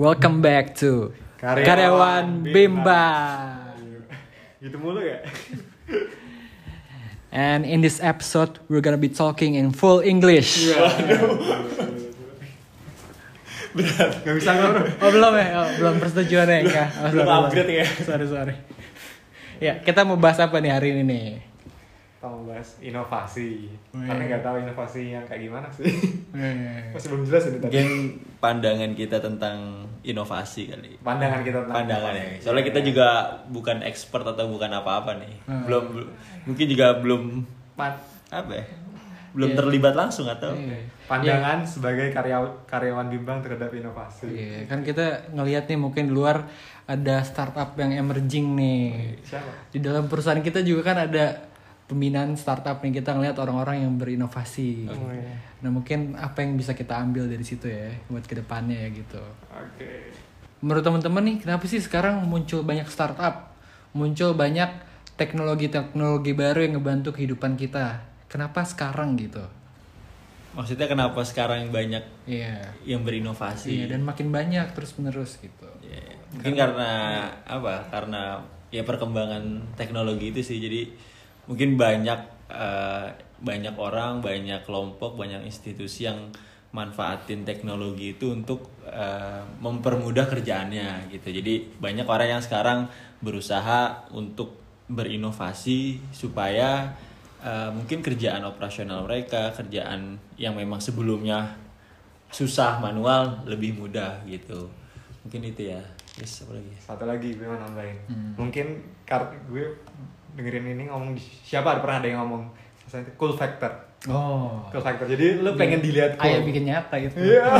Welcome back to Karyawan Karyawan Bimba. Gitu mulu ya? And in this episode, we're gonna be talking in full English. Berat, gak bisa ngomong. Oh belum ya, oh, belum persetujuan ya enggak. Oh, Belum sorry, upgrade ya. Sorry sorry. Ya kita mau bahas apa nih hari ini nih? Kita mau bahas inovasi. Oh, Karena iya. nggak tahu inovasi yang kayak gimana sih. Eh, Masih belum jelas ini tadi. Mungkin pandangan kita tentang inovasi kali. Pandangan kita tentang Pandangan ya. inovasi. Soalnya kita juga bukan expert atau bukan apa-apa nih. Hmm. Belum belum- mungkin juga belum Pan- apa ya? Belum Iya. terlibat langsung atau Iya. pandangan sebagai karyawan karyawan bimbang terhadap inovasi. Iya, kan kita ngelihat nih mungkin di luar ada startup yang emerging nih. Siapa? Di dalam perusahaan kita juga kan ada pembinaan startup nih kita ngelihat orang-orang yang berinovasi. Oh, iya. Nah mungkin apa yang bisa kita ambil dari situ ya buat ke depannya ya gitu. Oke. Menurut teman-teman nih kenapa sih sekarang muncul banyak startup, muncul banyak teknologi-teknologi baru yang ngebantu kehidupan kita? Kenapa sekarang gitu? maksudnya kenapa sekarang banyak Iya. yang berinovasi? Iya dan makin banyak terus menerus gitu. Ya, mungkin karena apa? Karena ya perkembangan teknologi itu sih. Jadi mungkin banyak eh, banyak orang, banyak kelompok, banyak institusi yang manfaatin teknologi itu untuk eh, mempermudah kerjaannya gitu. Jadi banyak orang yang sekarang berusaha untuk berinovasi supaya eh, mungkin kerjaan operasional mereka, kerjaan yang memang sebelumnya susah manual lebih mudah gitu mungkin itu ya terus apa lagi Satu lagi gue mau nambahin. Hmm. Mungkin kar gue dengerin ini ngomong di- siapa ada pernah ada yang ngomong cool factor. Oh. Cool factor. Jadi lu pengen dilihat cool. Ayah bikin nyata itu. Iya.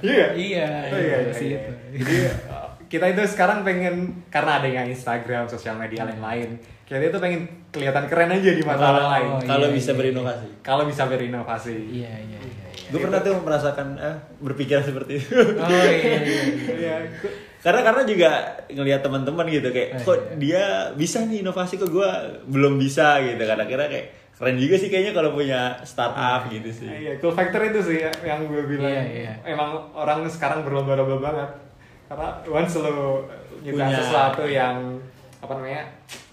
Iya. Iya, Oh, iya, iya, sih iya. itu. Jadi uh, kita itu sekarang pengen karena ada yang Instagram, sosial media lain-lain. Kita itu pengen kelihatan keren aja di mata orang lain. Oh, kalau iya, bisa iya, berinovasi Kalau bisa berinovasi. Iya, iya, iya. iya. gue pernah tuh merasakan eh, berpikiran seperti itu Oh iya, iya, iya. Iya. karena karena juga ngelihat teman-teman gitu kayak Oh, kok dia bisa nih inovasi kok gue belum bisa gitu karena kira kayak keren juga sih kayaknya kalau punya startup gitu sih Iya, cool factor itu sih ya- yang gue bilang. Iya, iya. Emang orang sekarang berlomba-lomba banget. Karena once lo nyita sesuatu yang apa namanya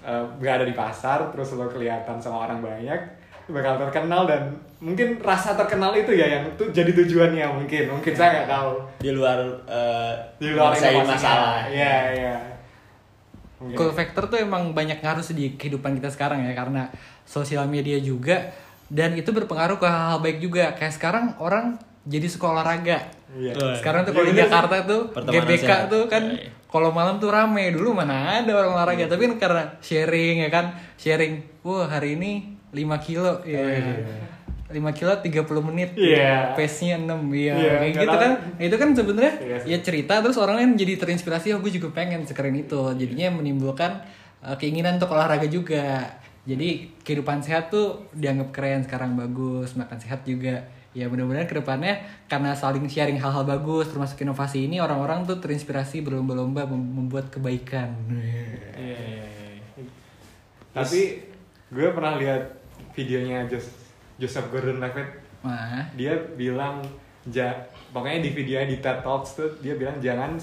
eh, nggak ada di pasar, terus lo kelihatan sama orang banyak, bakal terkenal dan mungkin rasa terkenal itu ya yang tuh jadi tujuannya mungkin. Mungkin saya nggak tahu. di luar eh, Di luar masalah Iya, iya. Mungkin. Cool factor tuh emang banyak ngaruh di kehidupan kita sekarang ya karena sosial media juga dan itu berpengaruh ke hal-hal baik juga. Kayak sekarang orang jadi sekolah olahraga. Iya. Wah. Sekarang tuh Iya, kalau di bener Jakarta tuh GBK sehat. tuh kan Iya, iya. kalau malam tuh rame. Dulu mana ada orang olahraga, tapi kan karena sharing ya kan, sharing. Wah, hari ini 5 kilo ya. Oh, iya. 5 kilo 30 menit. Iya. Pace-nya 6 iya. Iya, Kayak gitu tahu. kan. Itu kan sebenarnya Iya sih. ya cerita terus orang lain jadi terinspirasi, oh gue juga pengen sekeren itu. Jadinya menimbulkan uh, keinginan untuk olahraga juga. Jadi kehidupan sehat tuh dianggap keren sekarang bagus, makan sehat juga. Ya mudah-mudahan ke depannya karena saling sharing hal-hal bagus termasuk inovasi ini orang-orang tuh terinspirasi berlomba-lomba mem- membuat kebaikan. Iya, iya, iya. Tapi gue pernah lihat videonya Jos- Joseph Gordon-Levitt. Wah, Dia bilang ja, pokoknya di videonya di TED Talks tuh dia bilang jangan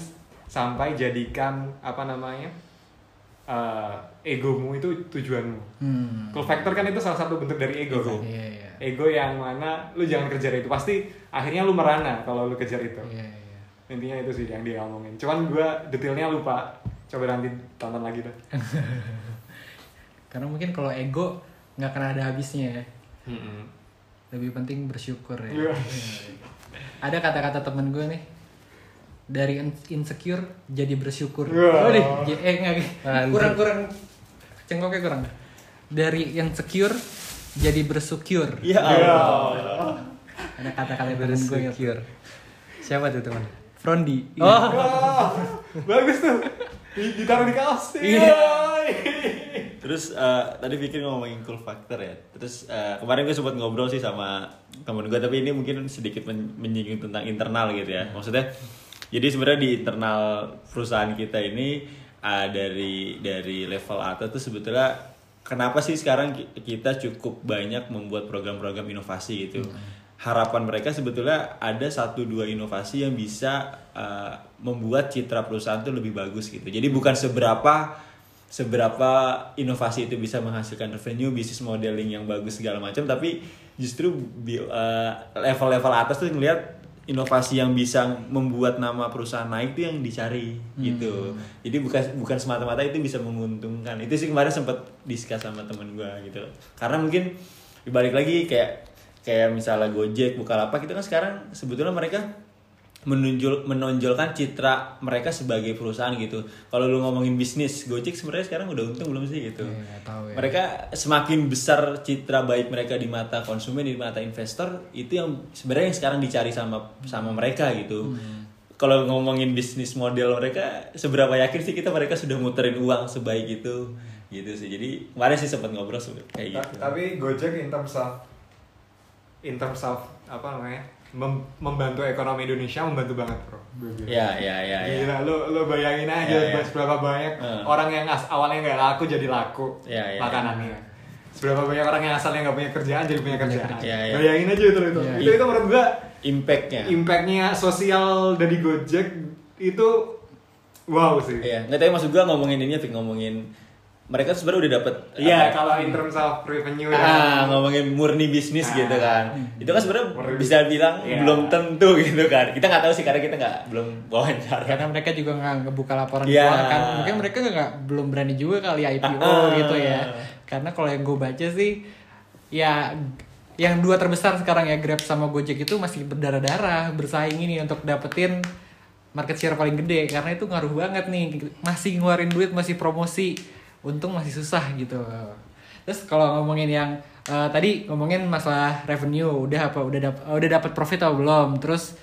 sampai jadikan apa namanya eh, egomu itu tujuanmu. hmm. Cool factor kan itu salah satu bentuk dari ego, kan? Iya, iya. Ego yang mana lu jangan kejar itu pasti akhirnya lu merana kalau lu kejar itu. Iya, iya. Intinya itu sih yang dia ngomongin. Cuman gue detailnya lupa. Coba nanti tonton lagi dah. Karena mungkin kalau ego nggak akan ada habisnya ya. Mm-mm. Lebih penting bersyukur ya. Iya. Ada kata-kata temen gue nih dari in- insecure jadi bersyukur. Wah. Oh deh, eh nggak Mantap. kurang kurang cengkoknya kurang. Dari insecure jadi bersyukur. ya Iya. Allah Ada kata-kata gitu. Insecure. Siapa tuh teman? Frondi. Oh. Wah, bagus tuh. Di- Ditaruh di kaos. Iya. Terus eh, tadi pikir ngomongin cool factor ya. Terus eh, kemarin gue sempat ngobrol sih sama temen gue tapi ini mungkin sedikit men- menyinggung tentang internal gitu ya. Maksudnya jadi sebenarnya di internal perusahaan kita ini eh, dari dari level atas tuh sebetulnya kenapa sih sekarang ki- kita cukup banyak membuat program-program inovasi gitu. Harapan mereka sebetulnya ada satu dua inovasi yang bisa uh, membuat citra perusahaan itu lebih bagus gitu. Jadi bukan seberapa seberapa inovasi itu bisa menghasilkan revenue, bisnis modeling yang bagus segala macam, tapi justru uh, level-level atas tuh ngelihat inovasi yang bisa membuat nama perusahaan naik itu yang dicari gitu. Jadi bukan bukan semata-mata itu bisa menguntungkan. Itu sih kemarin sempat diskus sama temen gua gitu. Karena mungkin dibalik lagi kayak kayak misalnya Gojek, Bukalapak itu kan sekarang sebetulnya mereka menonjol menonjolkan citra mereka sebagai perusahaan gitu. Kalau lu ngomongin bisnis, Gojek sebenarnya sekarang udah untung belum sih gitu. Iya, nggak tahu ya. Mereka semakin besar citra baik mereka di mata konsumen, di mata investor, itu yang sebenarnya yang sekarang dicari sama sama mereka gitu. Hmm. Kalau ngomongin bisnis model mereka, seberapa yakin sih kita mereka sudah muterin uang sebaik itu gitu sih. Jadi kemarin sih sempat ngobrol kayak gitu. Tapi Gojek in terms of in terms of apa namanya mem- membantu ekonomi Indonesia membantu banget bro. Ya, ya, ya, ya. Gila, lu lu bayangin aja Ya, ya. seberapa banyak Hmm. orang yang as- awalnya nggak laku jadi laku Ya, ya, makanannya. Seberapa banyak orang yang asalnya nggak punya kerjaan jadi punya kerjaan. Ya, ya. Bayangin aja itu itu. Ya. Itu itu menurut gua Impactnya. impactnya sosial dari Gojek itu wow sih. Iya, nggak tahu maksud gua ngomongin ini, tapi ngomongin mereka sebenarnya udah dapet Iya, apa, kalau in terms of revenue ah ya. ngomongin murni bisnis Ah. gitu kan itu kan sebenarnya bisa bilang Iya. belum tentu gitu kan kita nggak tahu sih karena kita nggak belum wawancara karena mereka juga nggak ngebuka laporan Iya. keuangan kan mungkin mereka nggak belum berani juga kali IPO Ah. gitu ya karena kalau yang gue baca sih ya yang dua terbesar sekarang ya Grab sama Gojek itu masih berdarah-darah bersaing ini untuk dapetin market share paling gede karena itu ngaruh banget nih masih ngeluarin duit masih promosi untung masih susah gitu. Terus kalau ngomongin yang eh, tadi ngomongin masalah revenue udah apa udah dap- udah dapat profit atau belum? Terus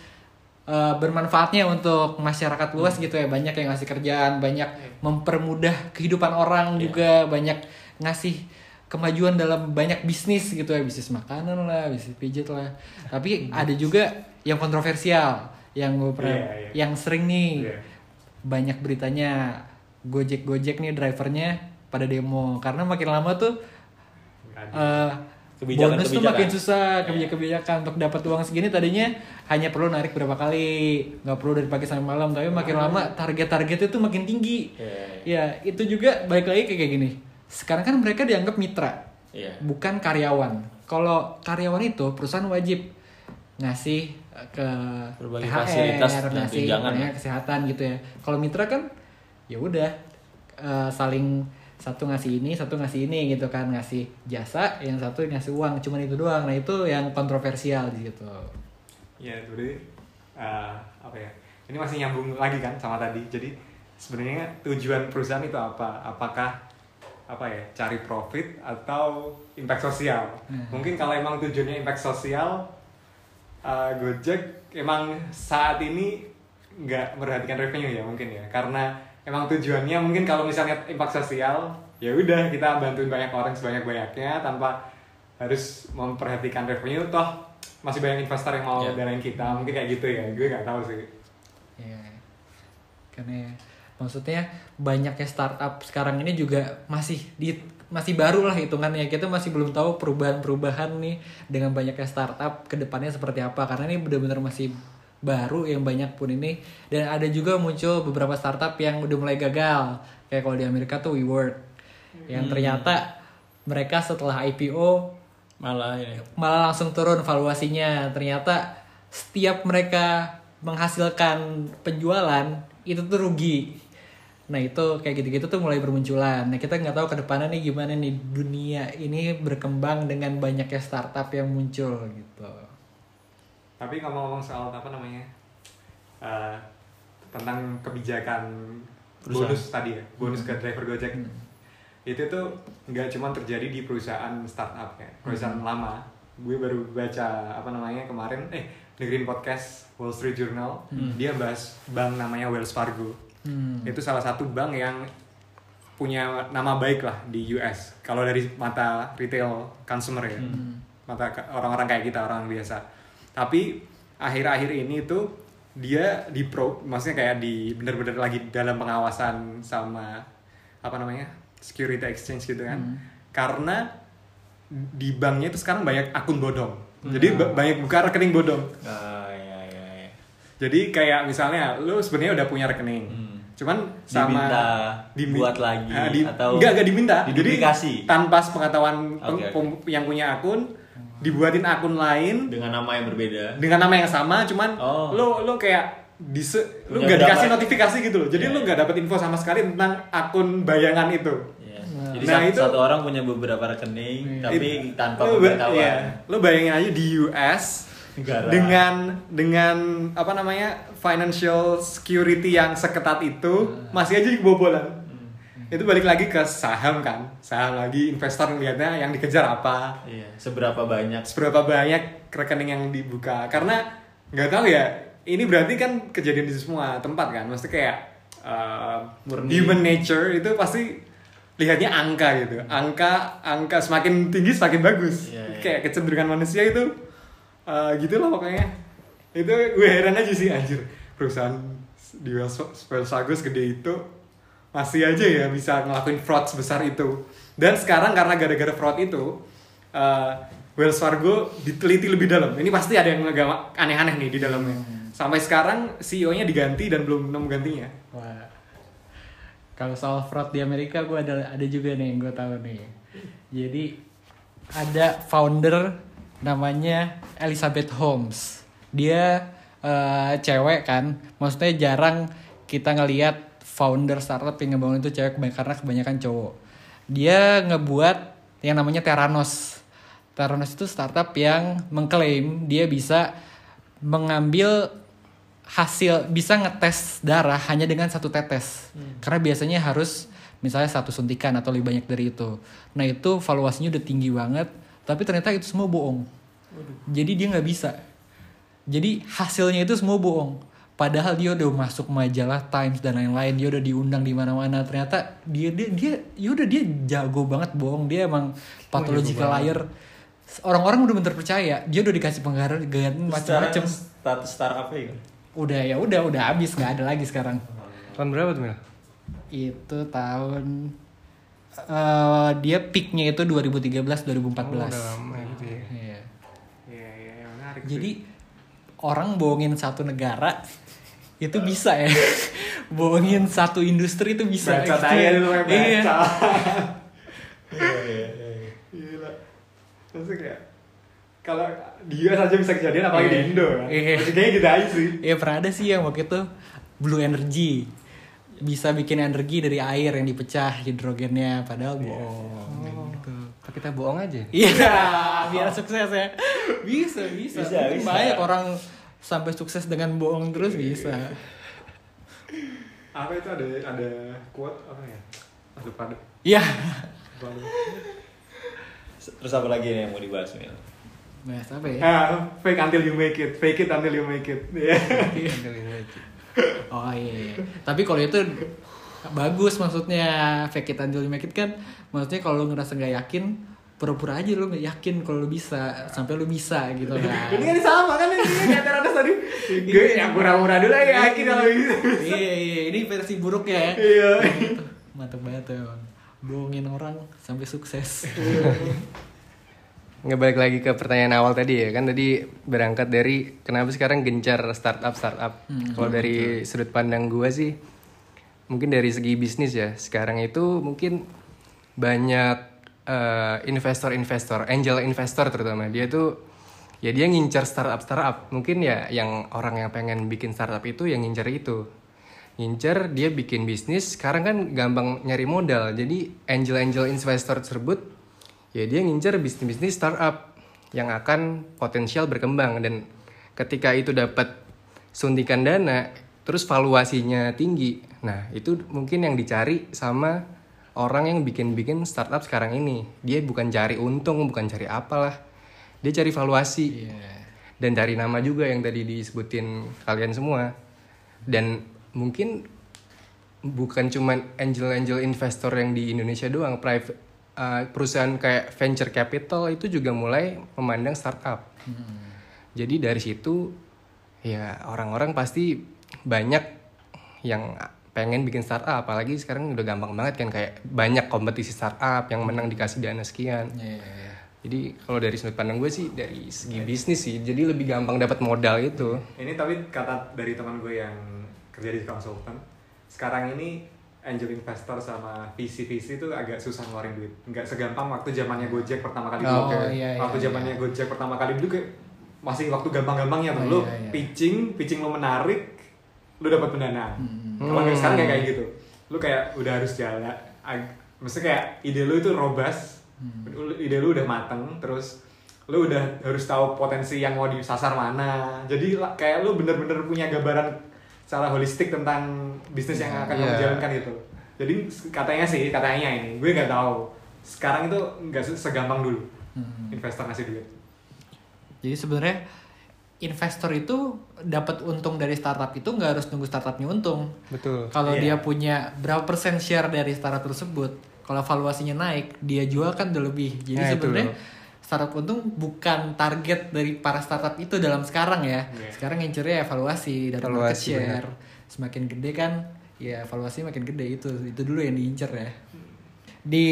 eh, bermanfaatnya untuk masyarakat luas gitu ya banyak yang ngasih kerjaan banyak mempermudah kehidupan orang juga banyak ngasih kemajuan dalam banyak bisnis gitu ya bisnis makanan lah bisnis pijat lah. Tapi ada juga yang kontroversial yang gue pernah Iya, iya. yang sering nih Iya. banyak beritanya gojek gojek nih drivernya pada demo. Karena makin lama tuh eh, Kebijakan- bonus tuh kebijakan. makin susah kebijakan-kebijakan. Untuk dapat uang segini tadinya hanya perlu narik berapa kali. Nggak perlu dari pagi sampai malam. Tapi makin lama target-targetnya tuh makin tinggi. Iya. ya itu juga balik lagi kayak gini. Sekarang kan mereka dianggap mitra Iya. bukan karyawan. Kalau karyawan itu perusahaan wajib ngasih eh, ke Berbagai THR, fasilitas ngasih tunjangan. banyak kesehatan gitu ya. Kalau mitra kan ya udah eh, saling satu ngasih ini satu ngasih ini gitu kan ngasih jasa yang satu ngasih uang cuman itu doang nah itu yang kontroversial di situ Ya, jadi eh, apa ya? Ini masih nyambung lagi kan sama tadi. Jadi sebenarnya tujuan perusahaan itu apa? Apakah apa ya? Cari profit atau impact sosial? Hmm. Mungkin kalau emang tujuannya impact sosial, eh, Gojek emang saat ini nggak memperhatikan revenue ya mungkin ya, karena emang tujuannya mungkin kalau misalnya impact sosial, ya udah kita bantuin banyak orang sebanyak banyaknya tanpa harus memperhatikan revenue. Toh masih banyak investor yang mau Iya. danain kita. Mungkin kayak gitu ya. Gue nggak tahu sih. Ya karena ya, maksudnya banyaknya startup sekarang ini juga masih di masih baru lah hitungannya. Kita masih belum tahu perubahan-perubahan nih dengan banyaknya startup ke depannya seperti apa. Karena ini benar-benar masih baru yang banyak pun ini. Dan ada juga muncul beberapa startup yang udah mulai gagal. Kayak kalau di Amerika tuh WeWork. Yang ternyata mereka setelah IPO malah ini. malah langsung turun valuasinya. Ternyata setiap mereka menghasilkan penjualan itu tuh rugi. Nah itu kayak gitu-gitu tuh mulai bermunculan. Nah kita nggak tahu ke depannya nih gimana nih dunia ini berkembang dengan banyaknya startup yang muncul gitu tapi ngomong-ngomong soal apa namanya eh, tentang kebijakan Perusahaan. bonus tadi ya bonus ke driver Gojek. Itu tuh nggak cuma terjadi di perusahaan startup ya perusahaan lama. Gue baru baca apa namanya kemarin eh dengerin podcast Wall Street Journal. Dia bahas bank namanya Wells Fargo. Hmm. itu salah satu bank yang punya nama baik lah di US kalau dari mata retail consumer ya. Mata ke- orang-orang kayak kita orang biasa tapi akhir-akhir ini tuh dia di pro maksudnya kayak di bener-bener lagi dalam pengawasan sama apa namanya security exchange gitu kan karena di banknya itu sekarang banyak akun bodong Jadi ba- banyak buka rekening bodong. Ah, iya, iya, iya. Jadi kayak misalnya lu sebenarnya udah punya rekening. Cuman sama Diminta dimi- buat lagi Ah, di- atau enggak enggak diminta. Jadi tanpa sepengetahuan oke. pem- yang punya akun dibuatin akun lain Dengan nama yang berbeda. dengan nama yang sama cuman Oh. lu lu kayak dise, lu Punya nggak dikasih berapa- notifikasi gitu loh. Jadi Iya. lu nggak dapet info sama sekali tentang akun bayangan itu. Iya. Jadi Nah, satu, itu- satu orang punya beberapa rekening, tapi It- tanpa pemberitahuan. iya. Lu bayangin aja di US Negara. dengan dengan apa namanya financial security yang seketat itu masih aja kebobolan. Itu balik lagi ke saham kan, saham lagi investor ngeliatnya yang dikejar apa, Iya, seberapa banyak seberapa banyak rekening yang dibuka. Karena nggak tahu ya, ini berarti kan kejadian di semua tempat kan, maksudnya kayak uh, Murni. human nature itu pasti lihatnya angka gitu, angka angka semakin tinggi semakin bagus. Iya, iya. Kayak kecenderungan manusia itu uh, gitu lah pokoknya. Itu gue heran aja sih anjir perusahaan di Wells Wells Fargo segede itu masih aja ya bisa ngelakuin fraud sebesar itu. Dan sekarang karena gara-gara fraud itu uh, Wells Fargo diteliti lebih dalam. Ini pasti ada yang agak aneh-aneh nih di dalamnya. Sampai sekarang CEO-nya diganti dan belum nemu gantinya. Wah. Kalau soal fraud di Amerika gue ada ada juga nih yang gue tahu nih. Jadi ada founder namanya Elizabeth Holmes. Dia eh, cewek kan. Maksudnya jarang kita ngelihat founder startup yang ngebangun itu cewek karena kebanyakan cowok. Dia ngebuat yang namanya Theranos. Theranos itu startup yang mengklaim dia bisa mengambil hasil bisa ngetes darah hanya dengan satu tetes. Karena biasanya harus misalnya satu suntikan atau lebih banyak dari itu. Nah itu valuasinya udah tinggi banget tapi ternyata itu semua bohong. Jadi dia nggak bisa. Jadi hasilnya itu semua bohong padahal dia udah masuk majalah Times dan lain-lain dia udah diundang di mana-mana ternyata dia dia dia ya udah dia jago banget bohong dia emang pathological liar orang-orang udah bener percaya dia udah dikasih penghargaan macam-macam status startupnya kan? udah ya udah udah habis nggak ada lagi sekarang Tahun berapa tuh Mil? itu tahun eh dia peaknya itu 2013 2014 Oh, udah lama gitu ya. Iya. Iya, iya, iya, menarik. jadi orang bohongin satu negara itu bisa ya bohongin satu industri itu bisa Bacot Gitu. aja lu iya baca. Gila. Maksudnya kayak kalau di US aja bisa kejadian apalagi Iya. di Indo kan. Iya. Maksudnya Kayaknya gitu aja sih. Iya pernah ada sih yang waktu itu Blue Energy bisa bikin energi dari air yang dipecah hidrogennya padahal bohong kayak gitu. Tapi kita bohong aja. Iya, biar sukses ya. Bisa, bisa. Bisa, bisa. Banyak orang sampai sukses dengan bohong terus bisa. Apa itu ada ada quote apa ya? Aduh pada. Iya. Terus apa lagi nih yang mau dibahas Mil? Bahas apa ya? Ah, fake until you make it. Fake it until you make it. Iya. Oh iya. iya. Tapi kalau itu bagus maksudnya fake it until you make it kan maksudnya kalau lu ngerasa nggak yakin pura-pura aja lu nggak yakin kalau lu bisa sampai lu bisa gitu kan. Ini kan sama kan ini kayak Teranos tadi. Gue yang pura-pura dulu ya yakin kalau bisa. iya iya ini versi buruknya ya. Iya. mantep banget tuh emang bohongin orang sampai sukses. Nggak balik lagi ke pertanyaan awal tadi ya. Kan tadi berangkat dari kenapa sekarang gencar startup startup. Kalau dari sudut pandang gua sih mungkin dari segi bisnis ya. Sekarang itu mungkin banyak eh, investor-investor, angel investor terutama. Dia tuh ya dia ngincar startup startup. Mungkin ya yang orang yang pengen bikin startup itu yang ngincar itu. Ngincer dia bikin bisnis sekarang kan gampang nyari modal. Jadi angel angel investor tersebut ya dia ngincer bisnis bisnis startup yang akan potensial berkembang. Dan ketika itu dapat suntikan dana terus valuasinya tinggi. Nah itu mungkin yang dicari sama orang yang bikin bikin startup sekarang ini. Dia bukan cari untung bukan cari apalah. Dia cari valuasi. Dan cari nama juga yang tadi disebutin kalian semua. Dan mungkin bukan cuman angel-angel investor yang di Indonesia doang. Private uh, perusahaan kayak venture capital itu juga mulai memandang startup. Jadi dari situ ya orang-orang pasti banyak yang pengen bikin startup apalagi sekarang udah gampang banget kan kayak banyak kompetisi startup yang menang dikasih dana sekian Iya, iya, iya. Jadi kalau dari sudut pandang gue sih dari segi bisnis sih, jadi lebih gampang dapat modal itu. Ini tapi kata dari teman gue yang kerja di konsultan, sekarang ini angel investor sama VC-VC itu agak susah ngeluarin duit. Nggak segampang waktu zamannya Gojek pertama kali Oh, dulu. iya, iya, waktu iya. zamannya Gojek pertama kali dulu kayak masih waktu gampang-gampangnya. Oh, lu iya, iya. pitching, pitching lu menarik, lu dapat pendanaan. Hmm. Kalau sekarang kayak kayak gitu. Lu kayak udah harus jalan. ag- Maksudnya kayak ide lu itu robust, Hmm. Ide lu udah mateng, terus lu udah harus tahu potensi yang mau disasar mana. Jadi kayak lu bener-bener punya gambaran secara holistik tentang bisnis yang akan Iya. jalankan itu. Jadi katanya sih, katanya ini, gue nggak tahu. Sekarang itu nggak se- segampang dulu Hmm. investor ngasih duit. Jadi sebenarnya investor itu dapat untung dari startup itu nggak harus nunggu startupnya untung. Betul. Kalau Iya. dia punya berapa persen share dari startup tersebut, kalau valuasinya naik, dia jual kan udah lebih. Jadi Nah, sebenarnya startup untung bukan target dari para startup itu dalam sekarang ya. Iya. Sekarang ngincernya evaluasi dari market share. Semakin gede kan, ya evaluasi makin gede itu. Itu dulu yang diincer ya. Di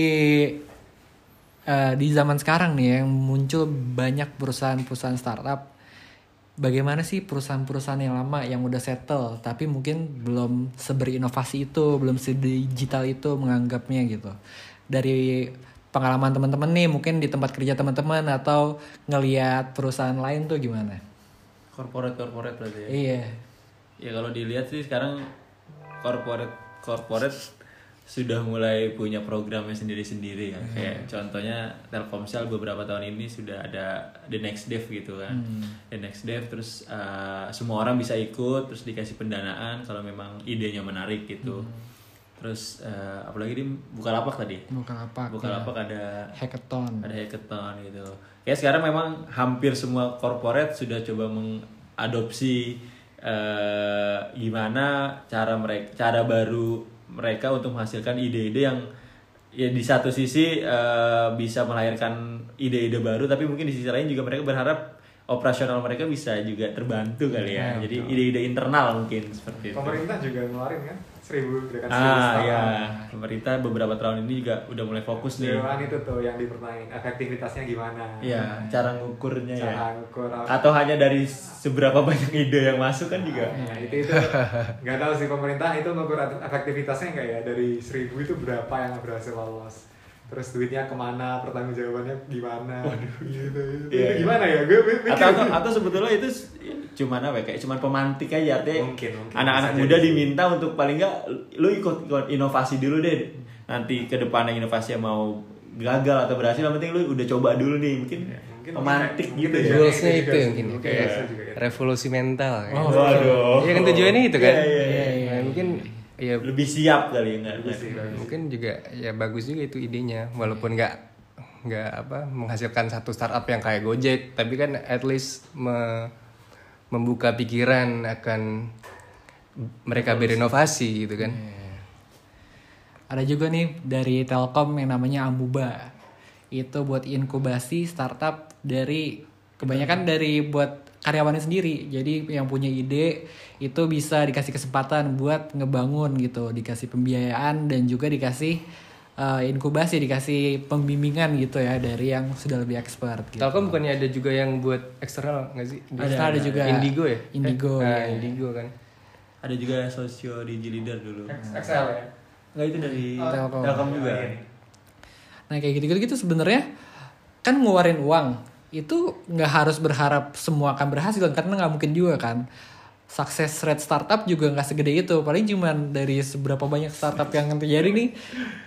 eh, di zaman sekarang nih yang muncul banyak perusahaan-perusahaan startup bagaimana sih perusahaan-perusahaan yang lama yang udah settle tapi mungkin belum seberinovasi itu belum sedigital itu menganggapnya gitu. Dari pengalaman teman-teman nih mungkin di tempat kerja teman-teman atau ngelihat perusahaan lain tuh gimana? Corporate corporate berarti ya? Iya. Ya kalau dilihat sih sekarang corporate corporate sudah mulai punya programnya sendiri-sendiri ya. Kayak contohnya Telkomsel beberapa tahun ini sudah ada the next dev gitu kan. The next dev terus uh, semua orang bisa ikut terus dikasih pendanaan kalau memang idenya menarik gitu. Terus uh, apalagi di Bukalapak tadi. Bukan apa Bukalapak ada hackathon. ada hackathon gitu. Kayak sekarang memang hampir semua corporate sudah coba mengadopsi eh, gimana cara mereka cara baru mereka untuk menghasilkan ide-ide yang ya di satu sisi eh, bisa melahirkan ide-ide baru tapi mungkin di sisi lain juga mereka berharap operasional mereka bisa juga terbantu kali ya. Jadi ide-ide internal mungkin seperti itu. Pemerintah juga ngeluarin kan seribu gerakan seribu Ah ya, pemerintah beberapa tahun ini juga udah mulai fokus nih. Dewan itu tuh yang dipertanyain efektivitasnya gimana. Iya, cara ngukurnya ya. Cara ngukur. Atau hanya dari seberapa banyak ide yang masuk kan juga. Nah, itu itu nggak tahu sih pemerintah itu ngukur efektivitasnya nggak ya dari seribu itu berapa yang berhasil lolos terus duitnya ke mana pertanggungjawabannya gimana gitu, gitu. Iya, Itu gimana ya gue gue mikir Atau, atau atau sebetulnya itu cuman apa ya? Kayak cuman pemantik aja artinya. Mungkin, mungkin. Anak-anak muda jadi. diminta untuk paling nggak lu ikut, ikut inovasi dulu deh. Nanti ke depannya inovasi yang mau gagal atau berhasil yang penting lu udah coba dulu nih mungkin, mungkin pemantik mungkin gitu itu ya. Goalsnya itu ya, Mungkin kayak ya. revolusi mental. ya. Oh, Waduh. Iya kan tujuannya itu kan. Iya, iya, iya. Nah, mungkin ya Lebih siap kali enggak? Bagus sih, bagus. mungkin juga ya bagus juga itu idenya walaupun nggak nggak apa menghasilkan satu startup yang kayak Gojek tapi kan at least me- membuka pikiran akan mereka berinovasi gitu kan Ada juga nih dari Telkom yang namanya Amuba. Itu buat inkubasi startup dari kebanyakan dari buat karyawannya sendiri. Jadi yang punya ide itu bisa dikasih kesempatan buat ngebangun gitu, dikasih pembiayaan dan juga dikasih eh, inkubasi, dikasih pembimbingan gitu ya dari yang sudah lebih expert gitu. Telkom bukannya ada juga yang buat eksternal nggak sih Ada, ada juga. Indigo ya Indigo, Eh, nah, iya. Indigo kan Ada juga sosio di Leader dulu. Excel ya Enggak itu dari Oh, Telkom. Telkom juga. Nah kayak gitu-gitu gitu sebenarnya kan ngeluarin uang itu nggak harus berharap semua akan berhasil karena nggak mungkin juga kan. Sukses rate startup juga nggak segede itu. Paling cuman dari seberapa banyak startup yang terjadi nih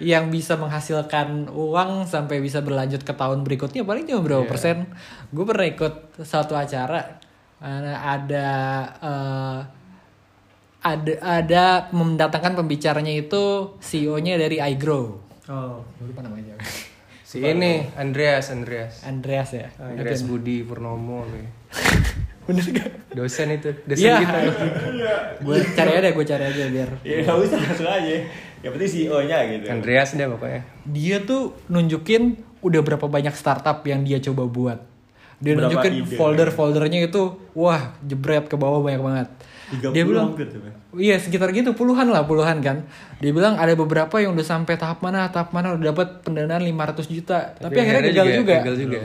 yang bisa menghasilkan uang sampai bisa berlanjut ke tahun berikutnya paling cuma berapa persen. Gue pernah ikut satu acara ada eh, ada ada mendatangkan pembicaranya itu CEO-nya dari iGrow. Oh. Lupa namanya. Si ini Andreas Andreas Andreas ya. Andreas Budi Purnomo nih. Bener gak? dosen itu dosen Iya. kita gue cari aja, gue cari aja biar. Ya nggak usah langsung aja. Yang penting CEO-nya gitu. Andreas deh pokoknya Dia tuh nunjukin udah berapa banyak startup yang dia coba buat. Dia Berapa nunjukin ide. folder-foldernya itu, wah jebret ke bawah banyak banget. Dia bilang iya sekitar gitu puluhan lah puluhan kan. Dia bilang ada beberapa yang udah sampai tahap mana tahap mana udah dapat pendanaan 500 juta. Tapi, akhirnya gagal juga, gagal juga.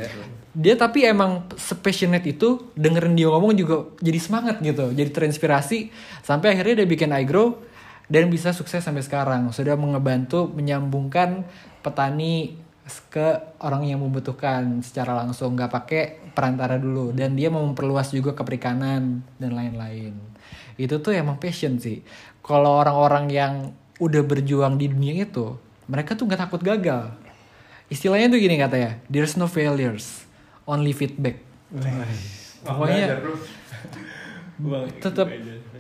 dia tapi emang sepassionate itu dengerin dia ngomong juga jadi semangat gitu jadi terinspirasi. Sampai akhirnya dia bikin iGrow dan bisa sukses sampai sekarang. Sudah mengebantu menyambungkan petani ke orang yang membutuhkan secara langsung nggak pakai perantara dulu. Dan dia mau memperluas juga ke perikanan dan lain-lain. Itu tuh emang passion sih. Kalau orang-orang yang udah berjuang di dunia itu mereka tuh nggak takut gagal. Istilahnya tuh gini katanya there's no failures only feedback. Pokoknya tetap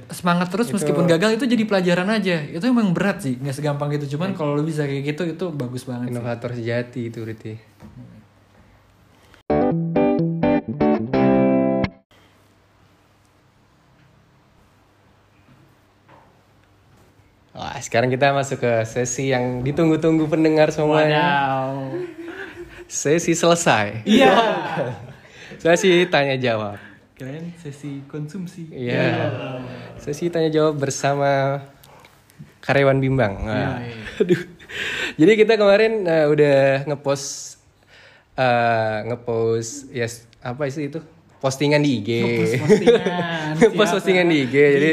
semangat terus meskipun gagal itu jadi pelajaran aja itu emang berat sih nggak segampang gitu cuman kalau lu bisa kayak gitu itu bagus banget sih. Inovator sejati itu berarti. Wah, sekarang kita masuk ke sesi yang ditunggu-tunggu pendengar semuanya. Sesi selesai. iya Sesi tanya jawab. Keren sesi konsumsi Iya. Sesi tanya jawab bersama karyawan bimbang. Wah. Iya, iya. Aduh. Jadi kita kemarin eh, udah ngepost eh, ngepost yes apa sih itu? Postingan di IG. Ngepost postingan, Ngepost postingan di IG. Jadi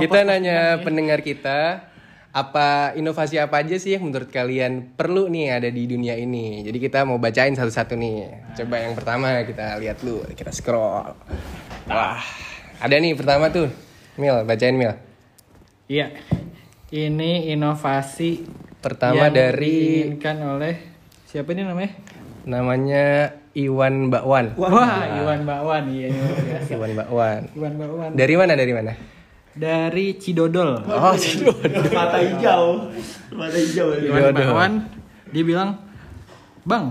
kita nanya ya. pendengar kita apa inovasi apa aja sih yang menurut kalian perlu nih ada di dunia ini. Jadi kita mau bacain satu-satu nih. Coba yang pertama kita lihat dulu, kita scroll. Wah, ada nih pertama tuh. Mil, bacain Mil. iya ini inovasi Pertama yang dari diinginkan oleh siapa ini namanya namanya Iwan Bakwan. wah Iwan Bakwan iya Iwan Bakwan. Iwan Bakwan Dari mana? Dari mana? Dari Cidodol. Oh, Cidodo. mata hijau. Mata hijau. Iwan Bakwan dia bilang bang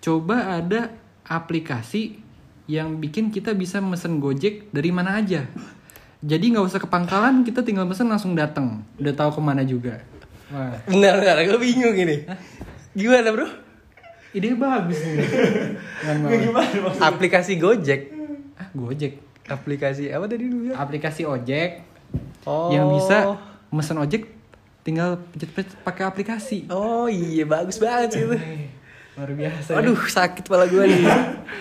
coba ada aplikasi yang bikin kita bisa mesen Gojek dari mana aja. Jadi nggak usah ke pangkalan kita tinggal mesen langsung datang udah tahu ke mana juga. Wah. Benar, benar. Gue bingung ini. Gimana bro? ide bagus. Nih Iwan Bakwan. Aplikasi Gojek. ah Gojek Aplikasi apa tadi dulu ya? aplikasi ojek Oh. yang bisa mesen ojek tinggal pencet-pencet pakai aplikasi Oh iya, bagus banget sih itu. luar biasa ya. Aduh, sakit kepala gue nih.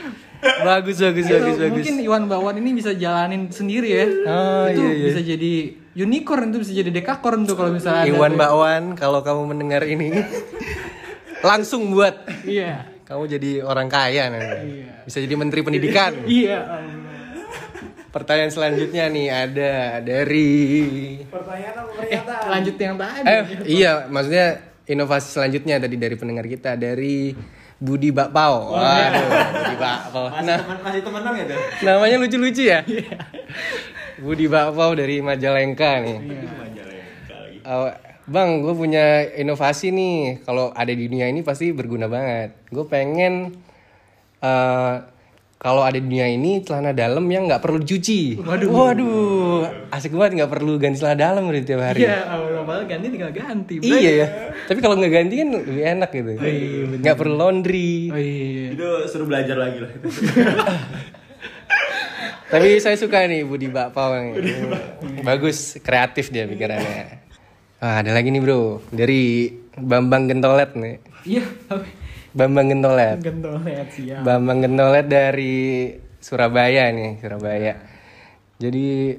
bagus, bagus, Itu bagus, bagus. mungkin Iwan Bawan ini bisa jalanin sendiri ya Oh, itu iya, iya. bisa jadi unicorn itu bisa jadi dekakorn tuh kalau misalnya Iwan tuh. Bakwan, kalau kamu mendengar ini, langsung buat. iya Kamu jadi orang kaya nanti. Iya. Bisa jadi menteri pendidikan. iya Pertanyaan selanjutnya nih ada dari Pertanyaan apa eh pernyataan? lanjut yang tadi Eh, iya, maksudnya inovasi selanjutnya tadi dari pendengar kita dari Budi Bakpao. Waduh, Budi Bakpao. masih Nah, teman masih temenan ya tuh namanya lucu-lucu ya. Budi Bakpao dari Majalengka nih. Oh, bang, gue punya inovasi nih. Kalau ada di dunia ini pasti berguna banget. Gue pengen eh, kalau ada di dunia ini celana dalam yang nggak perlu dicuci. Waduh, waduh, asik banget nggak perlu ganti celana dalam berarti tiap hari. iya awal-awal ganti tinggal ganti Iya ya. Tapi kalau nggak ganti kan lebih enak gitu. Nggak perlu laundry. oh iya itu suruh belajar lagi lah itu Tapi saya suka nih Budi Bakpao. Bagus, kreatif dia pikirannya. Ah, ada lagi nih bro, dari Bambang Gentolet nih. iya Bambang Gentolet. gentolet siap Bambang Gentolet dari Surabaya nih, Surabaya. Jadi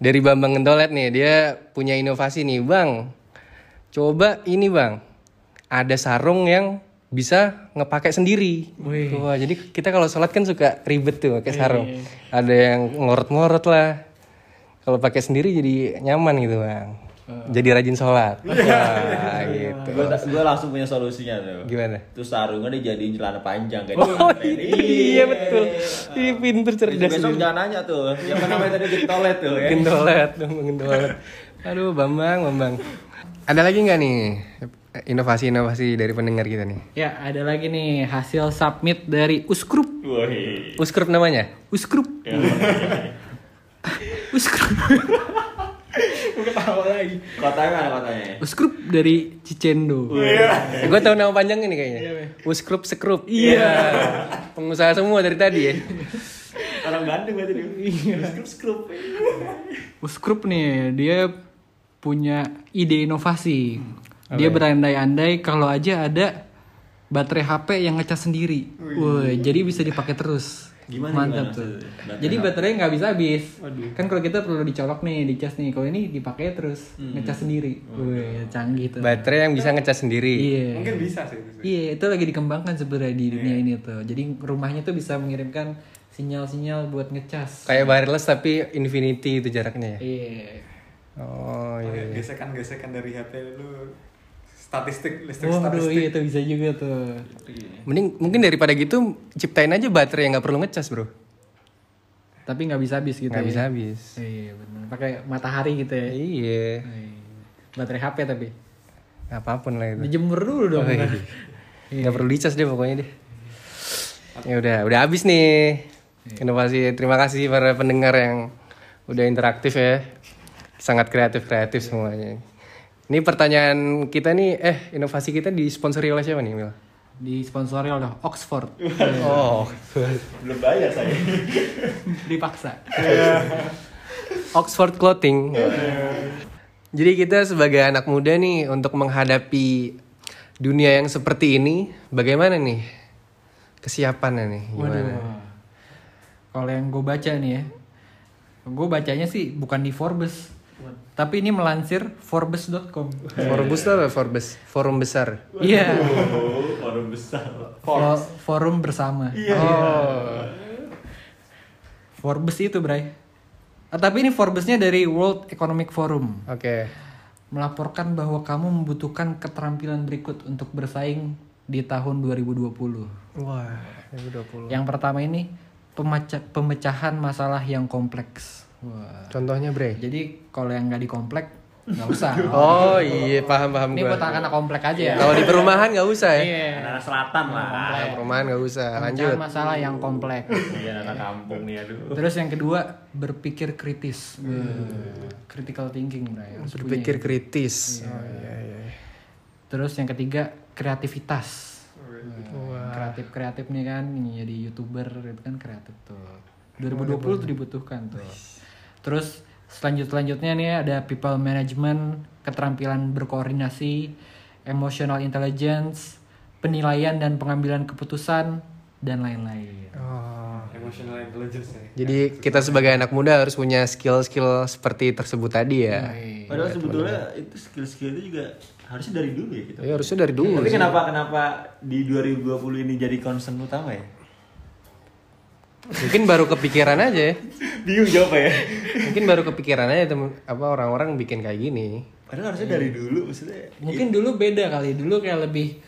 dari Bambang Gentolet nih, dia punya inovasi nih, Bang. Coba ini, Bang. Ada sarung yang bisa ngepakai sendiri. Wih. Wah, jadi kita kalau sholat kan suka ribet tuh pakai sarung. Ada yang ngorot-ngorot lah. Kalau pakai sendiri jadi nyaman gitu, Bang. Jadi rajin sholat. Wah, gitu. gue gue langsung punya solusinya tuh Gimana? itu sarungnya dijadiin celana panjang kan Oh iya betul. Ih pinter cerdas. besok ini. jangan nanya tuh yang namanya tadi gentolet tuh ya Gendolet, dong gendolet. Aduh, Bambang, Bambang. Ada lagi nggak nih inovasi-inovasi dari pendengar kita nih? ya ada lagi nih hasil submit dari Uskrup Woi. Uskrup namanya? Uskrup Uskrup Gue ketawa lagi kotanya mana kotanya Uskrup dari Cicendo Gue tahu nama panjang ini kayaknya. Uskrup Sekrup. Iya. Pengusaha semua dari tadi ya. Orang Bandung berarti dia. Iya. Skrup skrup. Uskrup nih, dia punya ide inovasi. Hmm. Dia berandai-andai kalau aja ada baterai HP yang ngecas sendiri. Wah, jadi bisa dipakai terus. Gimana, Mantap gimana tuh. Baterai Jadi baterainya nggak bisa habis. Waduh. Kan kalau kita perlu dicolok nih, dicas nih. Kalau ini dipakai terus Hmm. ngecas sendiri. Wah, canggih tuh. Baterai yang bisa ngecas sendiri. Iya. Mungkin bisa sih. Iya, itu lagi dikembangkan sebenarnya di dunia ini tuh. Jadi rumahnya tuh bisa mengirimkan sinyal-sinyal buat ngecas. Kayak wireless tapi infinity itu jaraknya ya. Iya. Oh iya. Pakai Gesekan-gesekan dari HP lu statistik listrik Waduh, statistik. iya itu bisa juga tuh. Mending mungkin daripada gitu ciptain aja baterai yang nggak perlu ngecas bro. Tapi nggak bisa habis gitu Nggak ya. bisa habis. Iya, benar. Pakai matahari gitu ya. Iya. Iya. Baterai HP tapi. Apa pun lah itu. Dijemur dulu dong. Oh, iya. Nggak perlu dicas deh pokoknya deh. Ya udah, udah habis nih. Inovasi. Terima kasih para pendengar yang udah interaktif ya. Sangat kreatif kreatif semuanya. Ini pertanyaan kita nih, eh inovasi kita disponsori oleh siapa nih Mil? Disponsori oleh Oxford. Oh, Belum bayar saya. Dipaksa. Oxford Clothing. Jadi kita sebagai anak muda nih untuk menghadapi dunia yang seperti ini, bagaimana nih kesiapannya nih? Gimana? Waduh. Kalau yang gue baca nih ya, gue bacanya sih bukan di Forbes, tapi ini melansir Forbes.com. Forbes itu apa? Forbes, forum besar. Iya. Oh, orang besar. Fo- Forum bersama. Oh, Forbes itu, Bray. Ah, tapi ini Forbesnya dari World Economic Forum. oke. Melaporkan bahwa kamu membutuhkan keterampilan berikut untuk bersaing di tahun 2020. Wah, 2020. Yang pertama ini pemecahan masalah yang kompleks. Wah. Contohnya Bre. Jadi kalau yang nggak di komplek nggak usah. Oh iya, paham paham Ini gua. buat anak komplek aja ya. Kalau di perumahan nggak usah ya. Iya. Anak selatan lah. Kalau perumahan nggak usah. Lanjut. masalah yang kompleks. Iya, anak kampung nih aduh. Terus yang kedua berpikir kritis. Wah, Critical thinking. Harus Berpikir punya. kritis. Oh iya iya. Terus yang ketiga kreativitas. Kreatif kreatif nih kan, ini jadi youtuber itu kan kreatif tuh. 2020 tuh dibutuhkan tuh. Terus selanjut selanjutnya nih ada people management, keterampilan berkoordinasi, emotional intelligence, penilaian dan pengambilan keputusan dan lain-lain. Oh. Emotional intelligence ya. Jadi kita sebagai anak muda harus punya skill-skill seperti tersebut tadi ya. Padahal sebetulnya itu skill-skill itu juga harusnya dari dulu ya gitu. Ya harusnya dari dulu. Tapi sih. kenapa kenapa di 2020 ini jadi concern utama ya? Mungkin baru kepikiran aja ya. Bingung jawabnya ya. Mungkin baru kepikiran aja tem apa orang-orang bikin kayak gini. Padahal harusnya dari dulu maksudnya. Mungkin dulu beda kali, dulu kayak lebih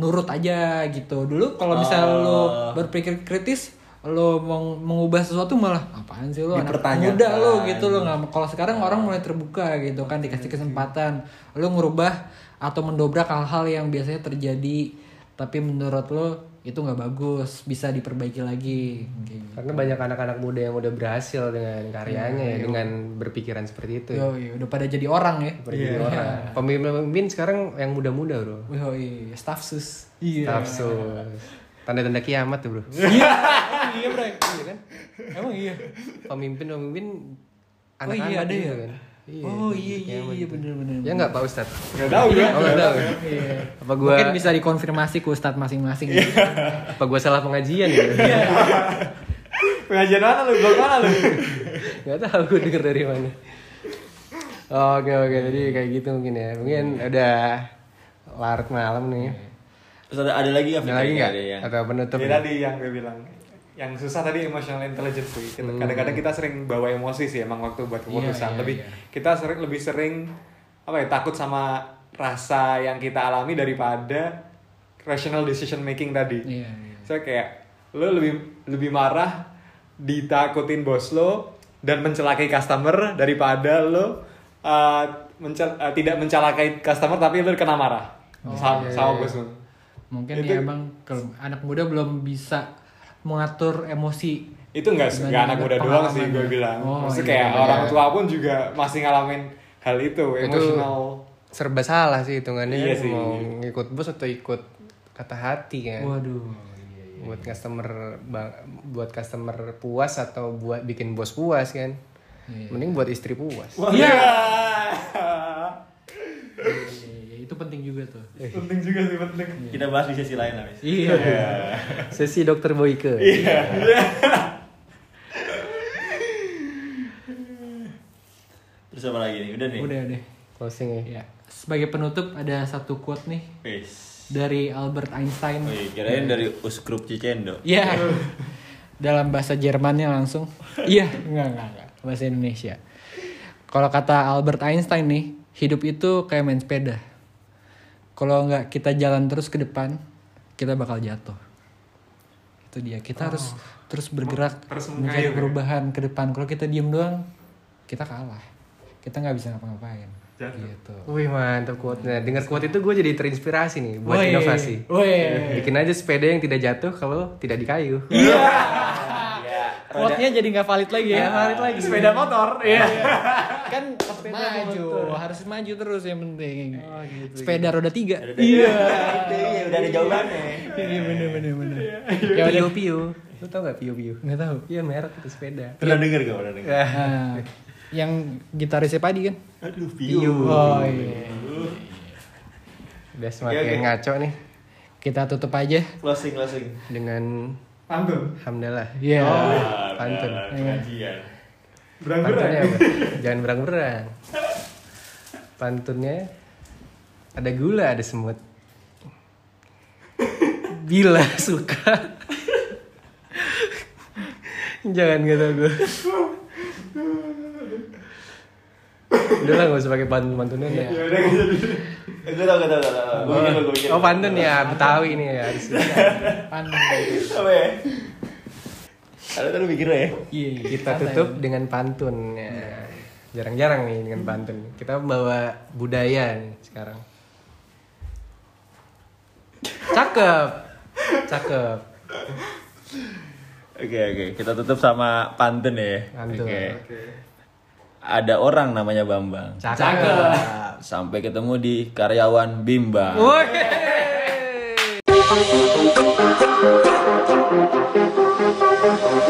nurut aja gitu. Dulu kalau misal lo berpikir kritis, lo mau mengubah sesuatu malah apaan sih lo anak muda lo gitu lo nggak kalau sekarang orang mulai terbuka gitu kan dikasih kesempatan lo ngerubah atau mendobrak hal-hal yang biasanya terjadi tapi menurut lo itu nggak bagus bisa diperbaiki lagi gitu. Karena banyak anak-anak muda yang udah berhasil dengan karyanya ya, dengan berpikiran seperti itu. Ya. Yo, udah pada jadi orang ya Pergi orang. Pemimpin-pemimpin sekarang yang muda-muda bro. Yo, iya, staff sus iya Tafsus. Tanda-tanda kiamat tuh bro. iya iya bro iya kan emang iya Pemimpin-pemimpin Oh anak-anak iya ada gitu ya. kan. Iya. Oh iya iya iya bener bener. Ya nggak Pak Ustadz? Gak tau gue. Oh nggak tahu. ya? Iya. Apa gua Mungkin bisa dikonfirmasi ke ustadz masing-masing. apa gua salah pengajian gitu? Pengajian mana lu? Blog mana lu? Gak tahu gue denger dari mana. Oke oke jadi kayak gitu mungkin ya. Mungkin udah larut malam nih. Terus ada ada lagi nggak? Ada lagi nggak? Ada yang Atau penutup? Nih? tadi yang gue bilang yang susah tadi emotional intelligence sih. Kita- Kadang-kadang kita sering bawa emosi sih emang waktu buat keputusan. Iya, iya, lebih iya. kita sering lebih sering apa ya takut sama rasa yang kita alami daripada rational decision making tadi. Iya, iya. Saya kayak lo lebih lebih marah ditakutin bos lo dan mencelakai customer daripada lo uh, mencel- uh, tidak mencelakai customer tapi lo kena marah sama, sama bos lo. Mungkin Itu- ya emang kalau anak muda belum bisa mengatur emosi. itu nggak Dibanding nggak anak muda doang sih gue bilang Oh, maksudnya iya, kayak iya. orang tua pun juga masih ngalamin hal itu emosional serba salah sih hitungannya Iya sih. mau ngikut bos atau ikut kata hati kan. Waduh. Iya, iya. buat customer buat customer puas atau buat bikin bos puas kan mending buat istri puas Iya. Iya, itu penting juga tuh. penting juga sih penting Kita bahas di sesi lain lah. Iya. sesi dokter Boyke Terus apa lagi nih? Udah nih. Udah deh. closing ya Ya. Sebagai penutup ada satu quote nih Wis. dari Albert Einstein. Wih, kirain dari Usgrup Cicendo. Iya. Dalam bahasa Jermannya langsung. Iya, enggak, enggak, enggak. Bahasa Indonesia. Kalau kata Albert Einstein nih, hidup itu kayak main sepeda. Kalau nggak kita jalan terus ke depan, kita bakal jatuh. Itu dia. Kita harus terus bergerak Terus mencari ya? perubahan ke depan. Kalau kita diem doang, kita kalah. Kita nggak bisa ngapa-ngapain. Jatuh. Gitu. Wih mantap quote-nya. Dengar quote itu gue jadi terinspirasi nih buat inovasi. woi. Bikin aja sepeda yang tidak jatuh kalau tidak di kayu. Iya. Quote-nya jadi nggak valid lagi ya. valid lagi. sepeda motor iya kan maju, harus maju terus yang penting. Oh, gitu, Sepeda roda tiga. Iya. Iya, udah ada jawabannya. Iya bener bener bener. Ya Pio Pio. Lu tau gak Pio Pio? Nggak tahu. Iya merek itu sepeda. Pernah denger gak? Pernah denger? Nah, yang gitarisnya Padi kan? Aduh, Pio. Pio. Oh iya. Udah semakin ngaco nih Kita tutup aja. Closing, closing. dengan pantun hamdalah. Iya. Wah, pantun. benar, pengajian. Berang-berang Pantunnya? Jangan berang-berang. Pantunnya ada gula, ada semut. Bila suka Jangan kata gue Udah lah gak usah pakai pantun-pantunan ya. ya udah gitu Gue tau, gue tau, gue tau. Gue. Oh pantun ya, Betawi nih ya harus. Pan. Apa ya? Ada kan mikir ya? Iya. Kita tutup dengan pantun ya. Jarang-jarang nih dengan pantun. Kita bawa budaya nih sekarang. Cakep. Cakep. Oke, oke. Kita tutup sama pantun ya. Pantun. Oke. oke Ada orang namanya Bambang. Cakep. Sampai ketemu di karyawan Bimbang. Woi.